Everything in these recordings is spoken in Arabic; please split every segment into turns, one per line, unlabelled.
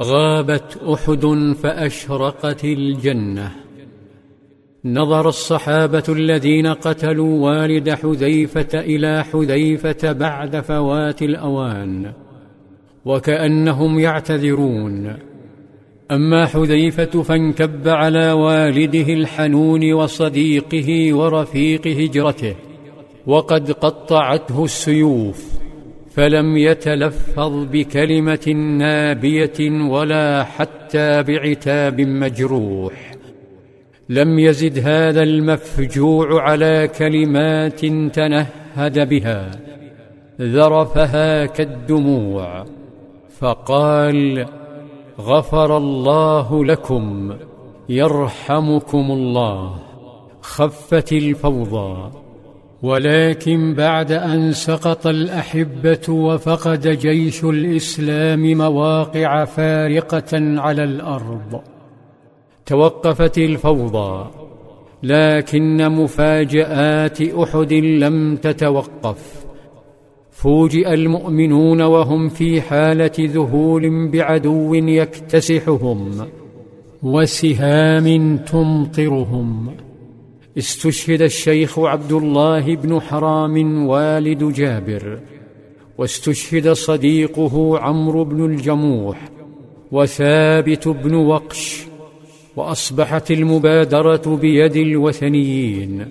غابت أحد فأشرقت الجنة. نظر الصحابة الذين قتلوا والد حذيفة إلى حذيفة بعد فوات الأوان وكأنهم يعتذرون. أما حذيفة فانكب على والده الحنون وصديقه ورفيق هجرته وقد قطعته السيوف. فلم يتلفظ بكلمة نابية ولا حتى بعتاب مجروح. لم يزد هذا المفجوع على كلمات تنهد بها ذرفها كالدموع فقال غفر الله لكم يرحمكم الله خفت الفوضى. ولكن بعد أن سقط الأحبة وفقد جيش الإسلام مواقع فارقة على الأرض. توقفت الفوضى لكن مفاجآت أحد لم تتوقف. فوجئ المؤمنون وهم في حالة ذهول بعدو يكتسحهم وسهام تمطرهم. استشهد الشيخ عبد الله بن حرام والد جابر واستشهد صديقه عمرو بن الجموح وثابت بن وقش وأصبحت المبادرة بيد الوثنيين.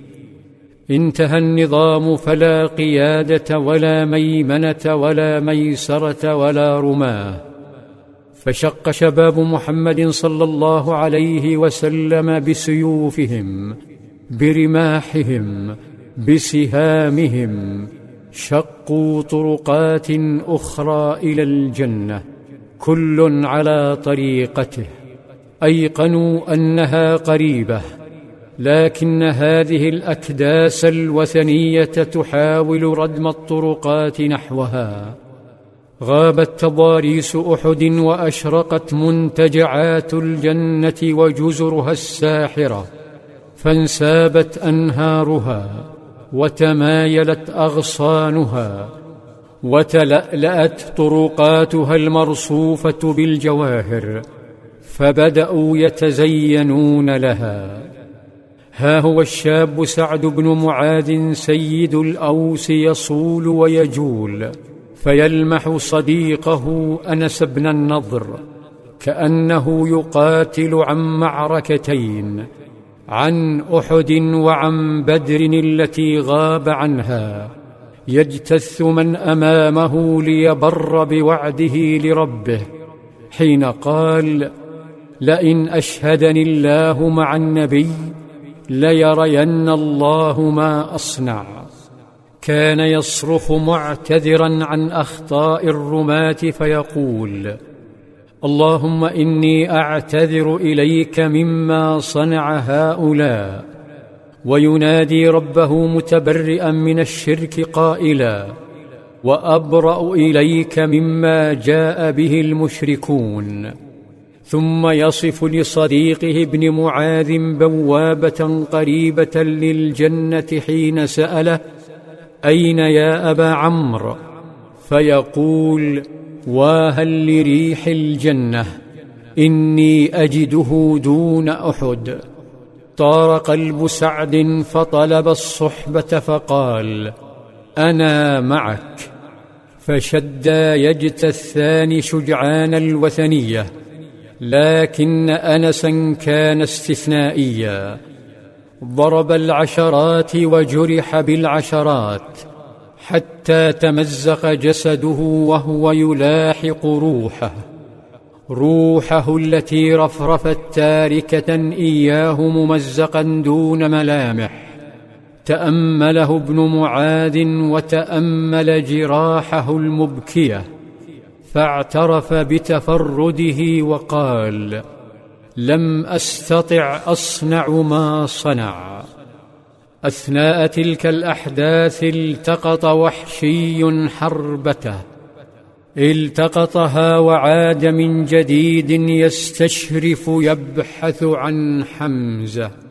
انتهى النظام فلا قيادة ولا ميمنة ولا ميسرة ولا رماة. فشق شباب محمد صلى الله عليه وسلم بسيوفهم. برماحهم بسهامهم شقوا طرقات أخرى إلى الجنة كل على طريقته. أيقنوا أنها قريبة لكن هذه الأكداس الوثنية تحاول ردم الطرقات نحوها. غابت تضاريس أحد وأشرقت منتجعات الجنة وجزرها الساحرة. فانسابت أنهارها وتمايلت أغصانها وتلألأت طرقاتها المرصوفة بالجواهر فبدأوا يتزينون لها. ها هو الشاب سعد بن معاذ سيد الأوس يصول ويجول فيلمح صديقه أنس بن النضر كأنه يقاتل عن معركتين. عن أحد وعن بدر التي غاب عنها يجتث من أمامه ليبر بوعده لربه حين قال لئن أشهدني الله مع النبي ليرين الله ما أصنع كان يصرخ معتذرا عن أخطاء الرماة فيقول اللهم إني أعتذر إليك مما صنع هؤلاء وينادي ربه متبرئا من الشرك قائلا وأبرأ إليك مما جاء به المشركون. ثم يصف لصديقه ابن معاذ بوابة قريبة للجنة حين سأله أين يا أبا عمرو؟ فيقول واهل لريح الجنة إني أجده دون أحد. طار قلب سعد فطلب الصحبة فقال أنا معك. فشدا يجتثان شجعان الوثنية لكن أنسا كان استثنائيا. ضرب العشرات وجرح بالعشرات حتى تمزق جسده وهو يلاحق روحه. روحه التي رفرفت تاركة إياه ممزقا دون ملامح. تأمله ابن معاذ وتأمل جراحه المبكية. فاعترف بتفرده وقال لم أستطع أصنع ما صنع. أثناء تلك الأحداث التقط وحشي حربته. التقطها وعاد من جديد يستشرف يبحث عن حمزة.